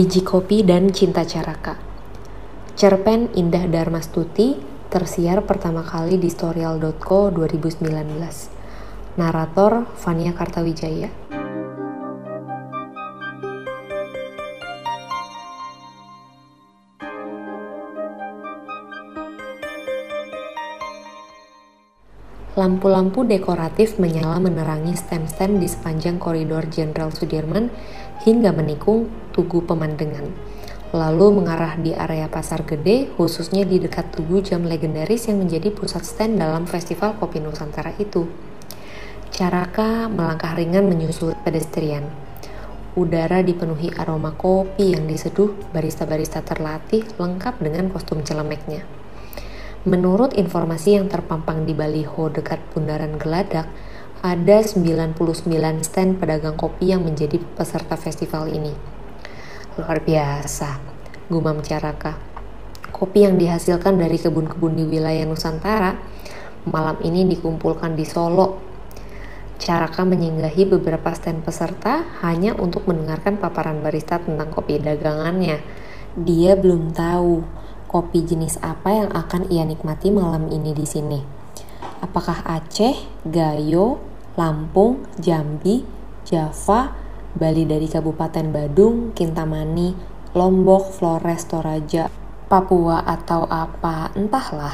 Biji Kopi dan Cinta Caraka. Cerpen Indah Darmastuti tersiar pertama kali di Storyal.co 2019 Narator Fania Kartawijaya. Lampu-lampu dekoratif menyala menerangi stand-stand di sepanjang koridor Jenderal Sudirman hingga menikung tugu pemandangan. Lalu mengarah di area pasar gede, khususnya di dekat tugu jam legendaris yang menjadi pusat stand dalam festival kopi Nusantara itu. Caraka melangkah ringan menyusul pedestrian. Udara dipenuhi aroma kopi yang diseduh barista-barista terlatih lengkap dengan kostum celemeknya. Menurut informasi yang terpampang di baliho dekat bundaran Geladak, ada 99 stand pedagang kopi yang menjadi peserta festival ini. Luar biasa, gumam Caraka. Kopi yang dihasilkan dari kebun-kebun di wilayah Nusantara malam ini dikumpulkan di Solo. Caraka menyinggahi beberapa stand peserta hanya untuk mendengarkan paparan barista tentang kopi dagangannya. Dia belum tahu kopi jenis apa yang akan ia nikmati malam ini di sini. Apakah Aceh, Gayo, Lampung, Jambi, Java, Bali dari Kabupaten Badung, Kintamani, Lombok, Flores, Toraja, Papua atau apa, entahlah.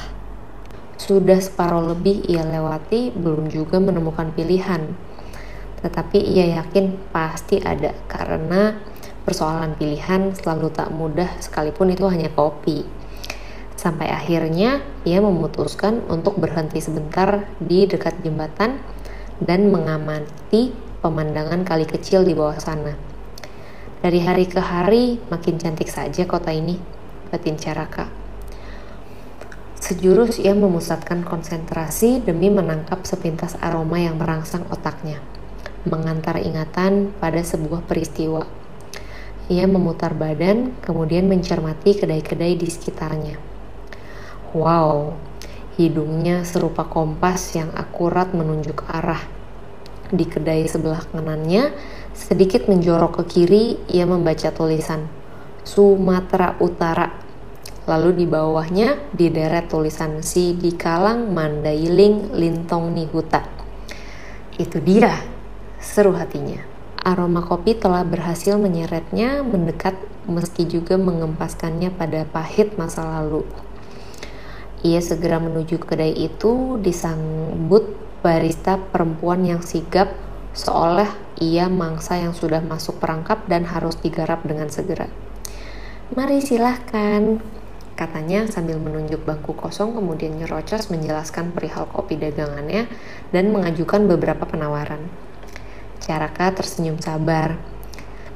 Sudah separuh lebih ia lewati, belum juga menemukan pilihan. Tetapi ia yakin pasti ada karena persoalan pilihan selalu tak mudah sekalipun itu hanya kopi. Sampai akhirnya ia memutuskan untuk berhenti sebentar di dekat jembatan dan mengamati pemandangan kali kecil di bawah sana. Dari hari ke hari makin cantik saja kota ini, batin Caraka. Sejurus ia memusatkan konsentrasi demi menangkap sepintas aroma yang merangsang otaknya, mengantar ingatan pada sebuah peristiwa. Ia memutar badan, kemudian mencermati kedai-kedai di sekitarnya. Wow, hidungnya serupa kompas yang akurat menunjuk arah. Di kedai sebelah kanannya, sedikit menjorok ke kiri, ia membaca tulisan Sumatera Utara. Lalu di bawahnya dideret tulisan Si di Kalang Mandailing Lintong Nihuta. Itu dia, seru hatinya. Aroma kopi telah berhasil menyeretnya mendekat meski juga mengempaskannya pada pahit masa lalu. Ia segera menuju kedai itu disambut barista perempuan yang sigap seolah ia mangsa yang sudah masuk perangkap dan harus digarap dengan segera. Mari silahkan, katanya sambil menunjuk bangku kosong kemudian nyerocos menjelaskan perihal kopi dagangannya dan mengajukan beberapa penawaran. Caraka tersenyum sabar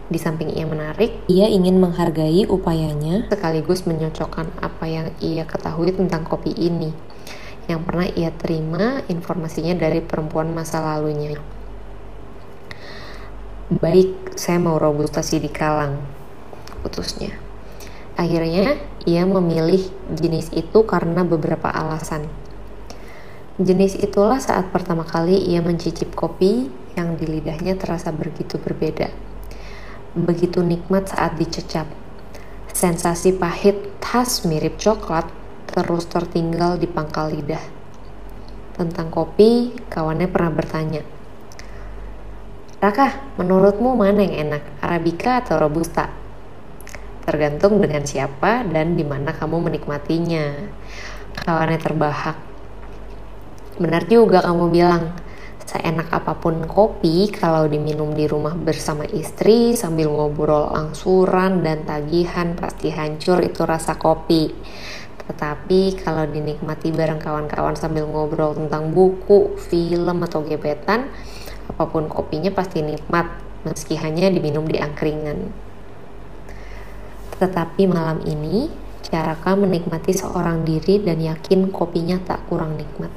di samping ia menarik, ia ingin menghargai upayanya sekaligus menyocokkan apa yang ia ketahui tentang kopi ini yang pernah ia terima informasinya dari perempuan masa lalunya. Baik, saya mau robusta di kalang, putusnya. Akhirnya, ia memilih jenis itu karena beberapa alasan. Jenis itulah saat pertama kali ia mencicip kopi yang di lidahnya terasa begitu berbeda begitu nikmat saat dicecap. Sensasi pahit khas mirip coklat terus tertinggal di pangkal lidah. Tentang kopi, kawannya pernah bertanya, Raka, menurutmu mana yang enak, Arabica atau Robusta? Tergantung dengan siapa dan di mana kamu menikmatinya. Kawannya terbahak. Benar juga kamu bilang, seenak apa pun kopi kalau diminum di rumah bersama istri sambil ngobrol angsuran dan tagihan pasti hancur itu rasa kopi. Tetapi kalau dinikmati bareng kawan-kawan sambil ngobrol tentang buku, film atau gebetan, apa pun kopinya pasti nikmat meski hanya diminum di angkringan. Tetapi malam ini, Caraka menikmati seorang diri dan yakin kopinya tak kurang nikmat.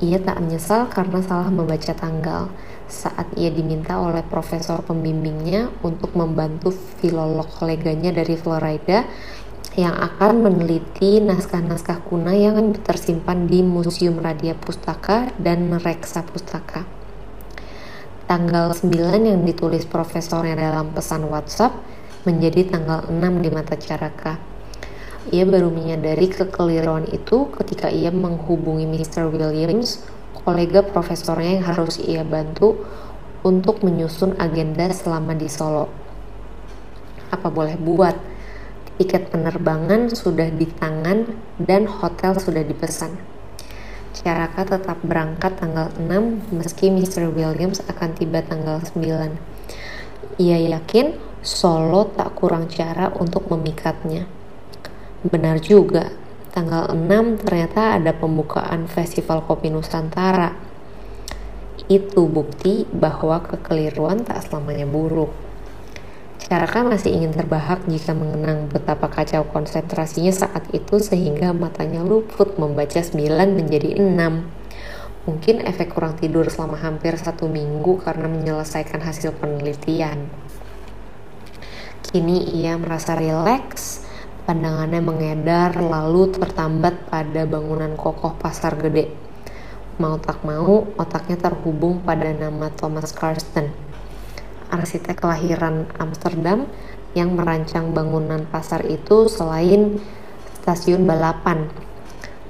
Ia tak menyesal karena salah membaca tanggal saat ia diminta oleh profesor pembimbingnya untuk membantu filolog koleganya dari Florida yang akan meneliti naskah-naskah kuno yang tersimpan di Museum Radia Pustaka dan Reksa Pustaka. Tanggal 9 yang ditulis profesornya dalam pesan WhatsApp menjadi tanggal 6 di mata Caraka. Ia baru menyadari kekeliruan itu ketika ia menghubungi Mr. Williams, kolega profesornya yang harus ia bantu untuk menyusun agenda selama di Solo. Apa boleh buat? Tiket penerbangan sudah di tangan dan hotel sudah dipesan. Caraka tetap berangkat tanggal 6 meski Mr. Williams akan tiba tanggal 9. Ia yakin Solo tak kurang cara untuk memikatnya. Benar juga, tanggal 6 ternyata ada pembukaan Festival Kopi Nusantara. Itu bukti bahwa kekeliruan tak selamanya buruk. Caraka masih ingin terbahak jika mengenang betapa kacau konsentrasinya saat itu sehingga matanya luput membaca 9 menjadi 6. Mungkin efek kurang tidur selama hampir satu minggu karena menyelesaikan hasil penelitian. Kini ia merasa rileks, pandangannya mengedar lalu tertambat pada bangunan kokoh pasar gede. Mau tak mau, otaknya terhubung pada nama Thomas Karsten arsitek kelahiran Amsterdam yang merancang bangunan pasar itu selain stasiun balapan.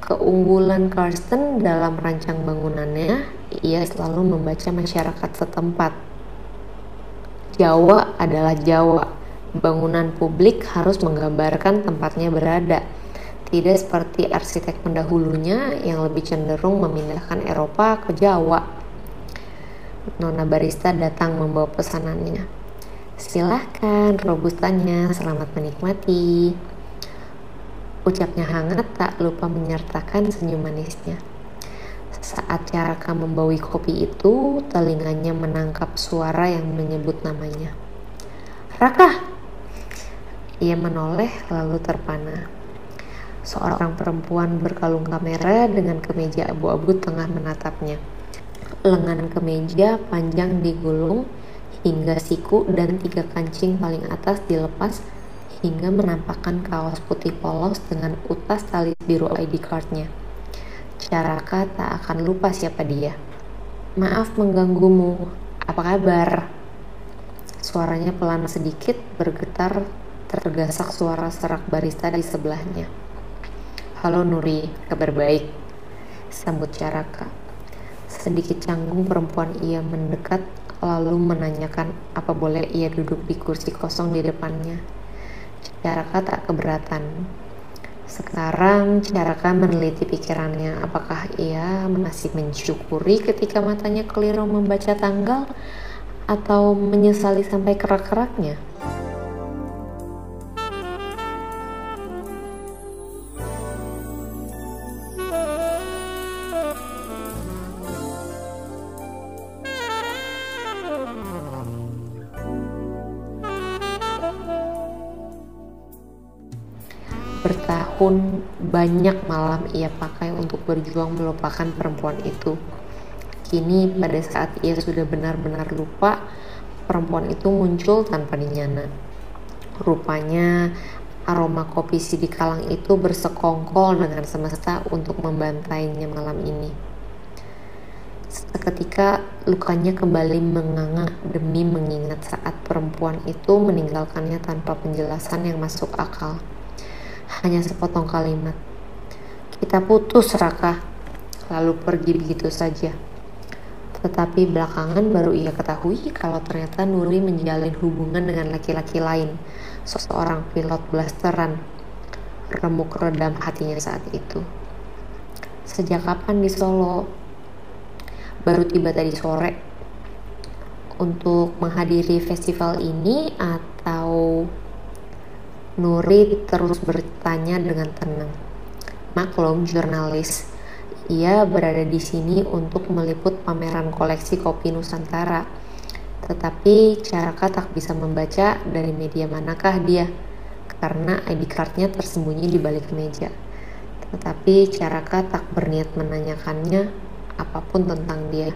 Keunggulan Karsten dalam merancang bangunannya, ia selalu membaca masyarakat setempat. Jawa adalah Jawa. Bangunan publik harus menggambarkan tempatnya berada. Tidak seperti arsitek pendahulunya yang lebih cenderung memindahkan Eropa ke Jawa Nona barista datang membawa pesanannya. Silahkan, robustanya, selamat menikmati. Ucapnya hangat tak lupa menyertakan senyum manisnya. Saat Caraka membawi kopi itu, telinganya menangkap suara yang menyebut namanya. Raka! Ia menoleh lalu terpana. Seorang perempuan berkalung kamera dengan kemeja abu-abu tengah menatapnya lengan kemeja panjang digulung hingga siku dan tiga kancing paling atas dilepas hingga menampakkan kaos putih polos dengan utas tali biru ID cardnya. Caraka tak akan lupa siapa dia. Maaf mengganggumu, apa kabar? Suaranya pelan sedikit bergetar tergasak suara serak barista di sebelahnya. Halo Nuri, kabar baik? Sambut Caraka. Sedikit canggung perempuan ia mendekat lalu menanyakan apa boleh ia duduk di kursi kosong di depannya. Caraka tak keberatan. Sekarang Caraka meneliti pikirannya apakah ia masih mensyukuri ketika matanya keliru membaca tanggal atau menyesali sampai kerak-keraknya. Bertahun banyak malam ia pakai untuk berjuang melupakan perempuan itu. Kini pada saat ia sudah benar-benar lupa, perempuan itu muncul tanpa dinyana. Rupanya aroma kopi sidikalang itu bersekongkol dengan semesta untuk membantainya malam ini. Seketika lukanya kembali menganga demi mengingat saat perempuan itu meninggalkannya tanpa penjelasan yang masuk akal hanya sepotong kalimat. Kita putus, Raka. Lalu pergi begitu saja. Tetapi belakangan baru ia ketahui kalau ternyata Nuri menjalin hubungan dengan laki-laki lain, seseorang pilot blasteran. Remuk redam hatinya saat itu. Sejak kapan di Solo? Baru tiba tadi sore untuk menghadiri festival ini atau Nuri terus bertanya dengan tenang. Maklum, jurnalis. Ia berada di sini untuk meliput pameran koleksi kopi Nusantara. Tetapi Caraka tak bisa membaca dari media manakah dia, karena ID cardnya tersembunyi di balik meja. Tetapi Caraka tak berniat menanyakannya apa pun tentang dia.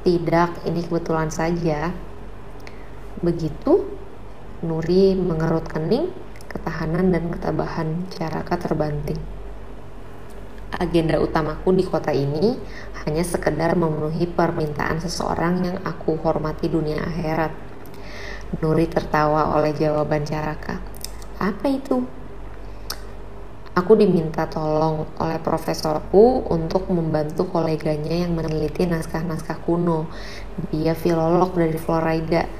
Tidak, ini kebetulan saja. Begitu Nuri mengerut kening, ketahanan dan ketabahan Caraka terbanting. Agenda utamaku di kota ini hanya sekedar memenuhi permintaan seseorang yang aku hormati dunia akhirat. Nuri tertawa oleh jawaban Caraka. Apa itu? Aku diminta tolong oleh profesorku untuk membantu koleganya yang meneliti naskah-naskah kuno. Dia filolog dari Florida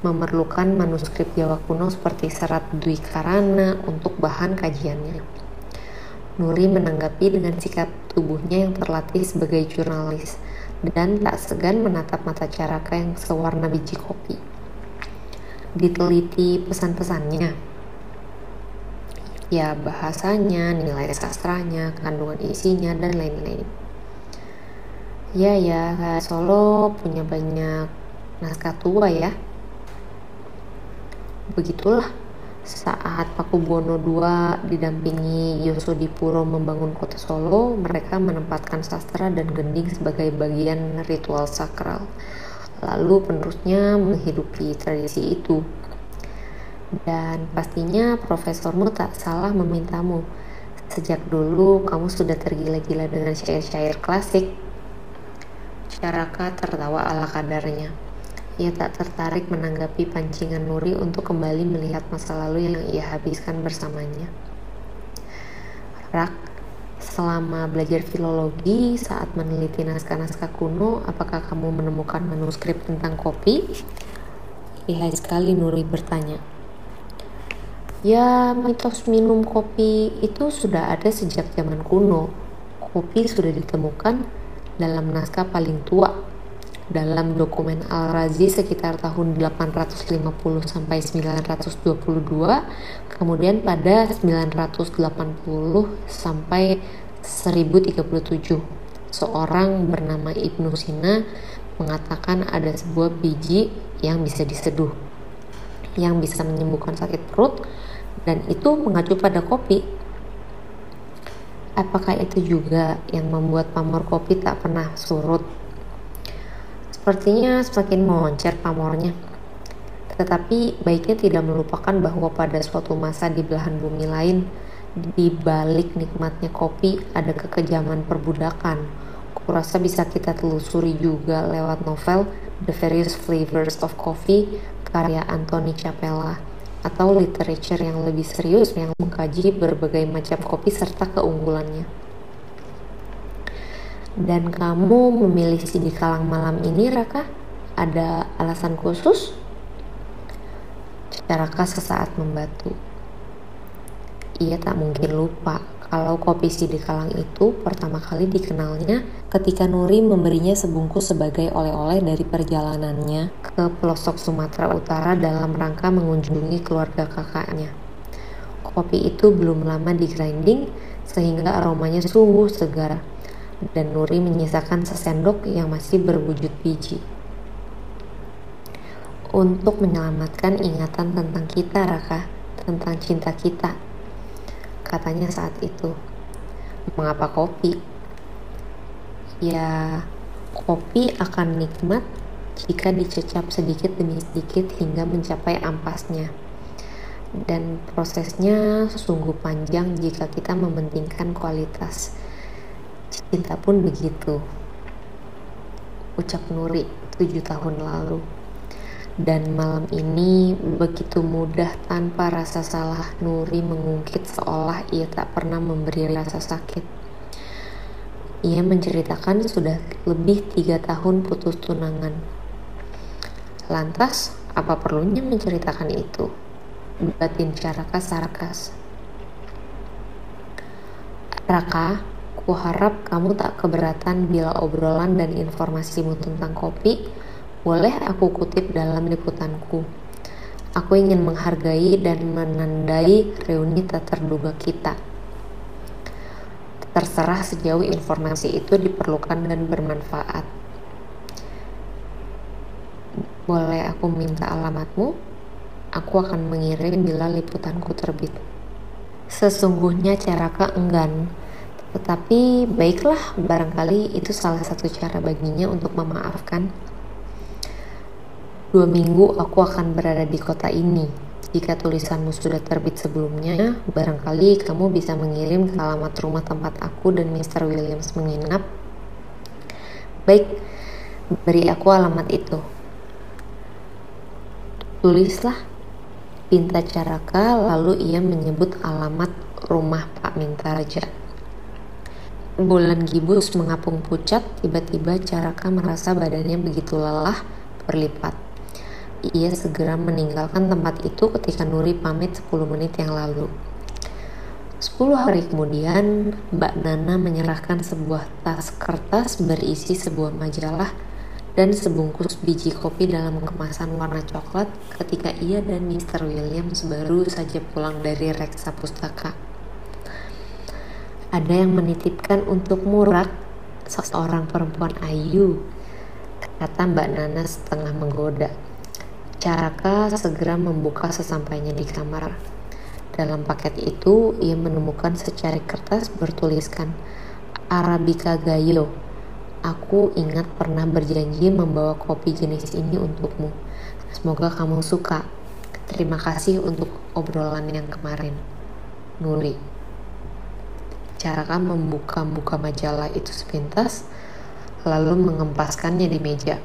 memerlukan manuskrip Jawa kuno seperti serat Dwi Karana untuk bahan kajiannya. Nuri menanggapi dengan sikap tubuhnya yang terlatih sebagai jurnalis dan tak segan menatap mata Caraka yang sewarna biji kopi. Diteliti pesan-pesannya, ya bahasanya, nilai sastranya, kandungan isinya, dan lain-lain. Ya ya, Solo punya banyak naskah tua ya, Begitulah saat Paku Buwono II didampingi Yosodipuro membangun kota Solo, mereka menempatkan sastra dan gending sebagai bagian ritual sakral. Lalu penerusnya menghidupi tradisi itu. Dan pastinya profesormu tak salah memintamu. Sejak dulu kamu sudah tergila-gila dengan syair-syair klasik. Caraka tertawa ala kadarnya. Ia tak tertarik menanggapi pancingan Nuri untuk kembali melihat masa lalu yang ia habiskan bersamanya. Rak, selama belajar filologi saat meneliti naskah-naskah kuno, apakah kamu menemukan manuskrip tentang kopi? Lihai sekali Nuri bertanya. Ya, mitos minum kopi itu sudah ada sejak zaman kuno. Kopi sudah ditemukan dalam naskah paling tua dalam dokumen Al-Razi sekitar tahun 850 sampai 922, kemudian pada 980 sampai 1037 seorang bernama Ibnu Sina mengatakan ada sebuah biji yang bisa diseduh yang bisa menyembuhkan sakit perut dan itu mengacu pada kopi. Apakah itu juga yang membuat pamor kopi tak pernah surut Sepertinya semakin moncer pamornya. Tetapi baiknya tidak melupakan bahwa pada suatu masa di belahan bumi lain, di balik nikmatnya kopi ada kekejaman perbudakan. Kurasa bisa kita telusuri juga lewat novel The Various Flavors of Coffee karya Anthony Capella atau literature yang lebih serius yang mengkaji berbagai macam kopi serta keunggulannya. Dan kamu memilih si di kalang malam ini, Raka? Ada alasan khusus? Raka sesaat membatu. Ia tak mungkin lupa kalau kopi si di kalang itu pertama kali dikenalnya ketika Nuri memberinya sebungkus sebagai oleh-oleh dari perjalanannya ke pelosok Sumatera Utara dalam rangka mengunjungi keluarga kakaknya. Kopi itu belum lama di grinding sehingga aromanya sungguh segar dan Nuri menyisakan sesendok yang masih berwujud biji. Untuk menyelamatkan ingatan tentang kita, Raka, tentang cinta kita. Katanya saat itu. Mengapa kopi? Ya, kopi akan nikmat jika dicecap sedikit demi sedikit hingga mencapai ampasnya. Dan prosesnya sungguh panjang jika kita mementingkan kualitas Cinta pun begitu. Ucap Nuri tujuh tahun lalu. Dan malam ini begitu mudah tanpa rasa salah Nuri mengungkit seolah ia tak pernah memberi rasa sakit. Ia menceritakan sudah lebih tiga tahun putus tunangan. Lantas, apa perlunya menceritakan itu? Batin Caraka Sarkas. Raka, harap kamu tak keberatan bila obrolan dan informasimu tentang kopi boleh aku kutip dalam liputanku. Aku ingin menghargai dan menandai reuni tak terduga kita. Terserah sejauh informasi itu diperlukan dan bermanfaat. Boleh aku minta alamatmu? Aku akan mengirim bila liputanku terbit. Sesungguhnya Caraka enggan tetapi baiklah, barangkali itu salah satu cara baginya untuk memaafkan. Dua minggu aku akan berada di kota ini. Jika tulisanmu sudah terbit sebelumnya, barangkali kamu bisa mengirim ke alamat rumah tempat aku dan Mr. Williams menginap. Baik, beri aku alamat itu. Tulislah, pinta Caraka lalu ia menyebut alamat rumah Pak Minta Raja. Bulan Gibus mengapung pucat, tiba-tiba Caraka merasa badannya begitu lelah berlipat. Ia segera meninggalkan tempat itu ketika Nuri pamit 10 menit yang lalu. 10 hari kemudian, Mbak Nana menyerahkan sebuah tas kertas berisi sebuah majalah dan sebungkus biji kopi dalam kemasan warna coklat ketika ia dan Mr. Williams baru saja pulang dari reksa pustaka. Ada yang menitipkan untuk Murak, seorang perempuan ayu, kata Mbak Nana setengah menggoda. Caraka segera membuka sesampainya di kamar. Dalam paket itu, ia menemukan secari kertas bertuliskan Arabica Gayo Aku ingat pernah berjanji membawa kopi jenis ini untukmu. Semoga kamu suka. Terima kasih untuk obrolan yang kemarin. Nuri. Cara membuka-buka majalah itu sepintas, lalu mengempaskannya di meja.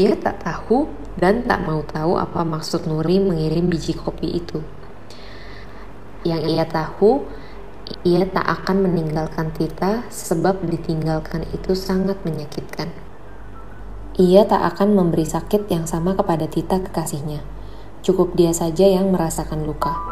Ia tak tahu dan tak mau tahu apa maksud Nuri mengirim biji kopi itu. Yang ia tahu, ia tak akan meninggalkan Tita sebab ditinggalkan itu sangat menyakitkan. Ia tak akan memberi sakit yang sama kepada Tita kekasihnya. Cukup dia saja yang merasakan luka.